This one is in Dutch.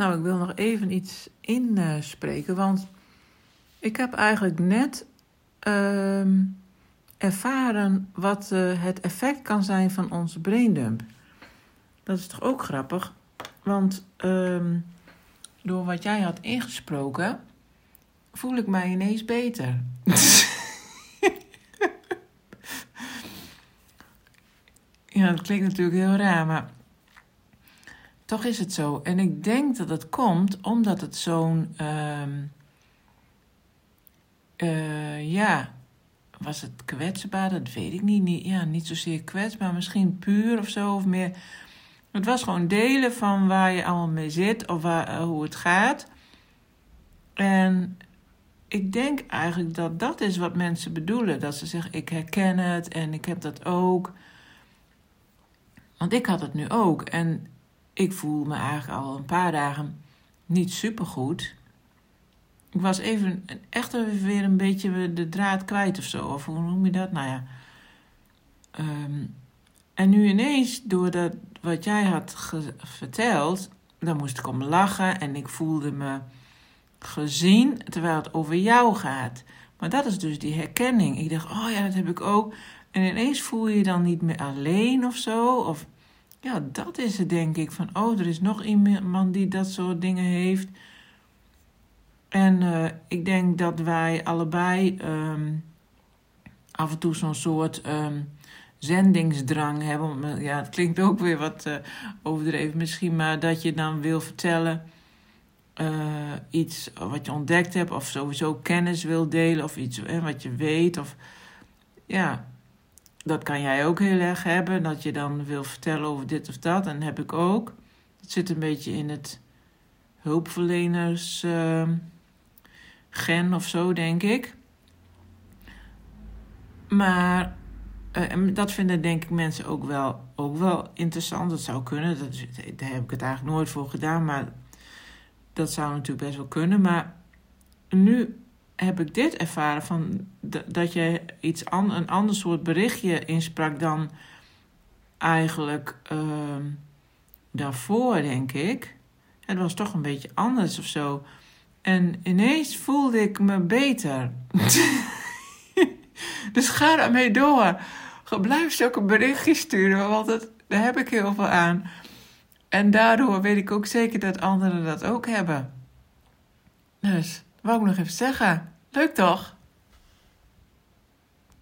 Nou, ik wil nog even iets inspreken, want ik heb eigenlijk net ehm, ervaren wat eh, het effect kan zijn van onze braindump. Dat is toch ook grappig? Want ehm, door wat jij had ingesproken, voel ik mij ineens beter. ja, dat klinkt natuurlijk heel raar, maar toch is het zo. En ik denk dat het komt omdat het zo'n. ehm eh, ja, was het kwetsbaar? Dat weet ik niet. niet. Ja, niet zozeer kwetsbaar, misschien puur of zo. Of meer. Het was gewoon delen van waar je allemaal mee zit of waar, eh, hoe het gaat. En ik denk eigenlijk dat dat is wat mensen bedoelen. Dat ze zeggen: Ik herken het en ik heb dat ook. Want ik had het nu ook. En ik voel me eigenlijk al een paar dagen niet supergoed. Ik was even echt weer een beetje de draad kwijt of zo. Of hoe noem je dat? Nou ja. Ehm, en nu ineens, door dat, wat jij had verteld, dan moest ik om lachen en ik voelde me gezien terwijl het over jou gaat. Maar dat is dus die herkenning. Ik dacht, oh ja, dat heb ik ook. En ineens voel je je dan niet meer alleen of zo. Of ja, dat is het denk ik. Van, oh, er is nog iemand die dat soort dingen heeft. En uh, ik denk dat wij allebei um, af en toe zo'n soort um, zendingsdrang hebben. Ja, het klinkt ook weer wat uh, overdreven misschien, maar dat je dan wil vertellen iets wat je ontdekt hebt, of sowieso kennis wil delen, of iets hè, wat je weet. Of ja, dat kan jij ook heel erg hebben, dat je dan wil vertellen over dit of dat. En heb ik ook. Het zit een beetje in het hulpverleners gen of zo, denk ik. Maar uh, dat vinden denk ik mensen ook wel, ook wel interessant. Dat zou kunnen. Dat, daar heb ik het eigenlijk nooit voor gedaan. Maar dat zou natuurlijk best wel kunnen. Maar nu heb ik dit ervaren van dat je iets an, een ander soort berichtje insprak dan eigenlijk uh, daarvoor, denk ik. Het was toch een beetje anders of zo. En ineens voelde ik me beter. dus ga daarmee door. Blijf ze ook een berichtje sturen, want dat, daar heb ik heel veel aan. En daardoor weet ik ook zeker dat anderen dat ook hebben. Dus, wou ik nog even zeggen. Leuk toch?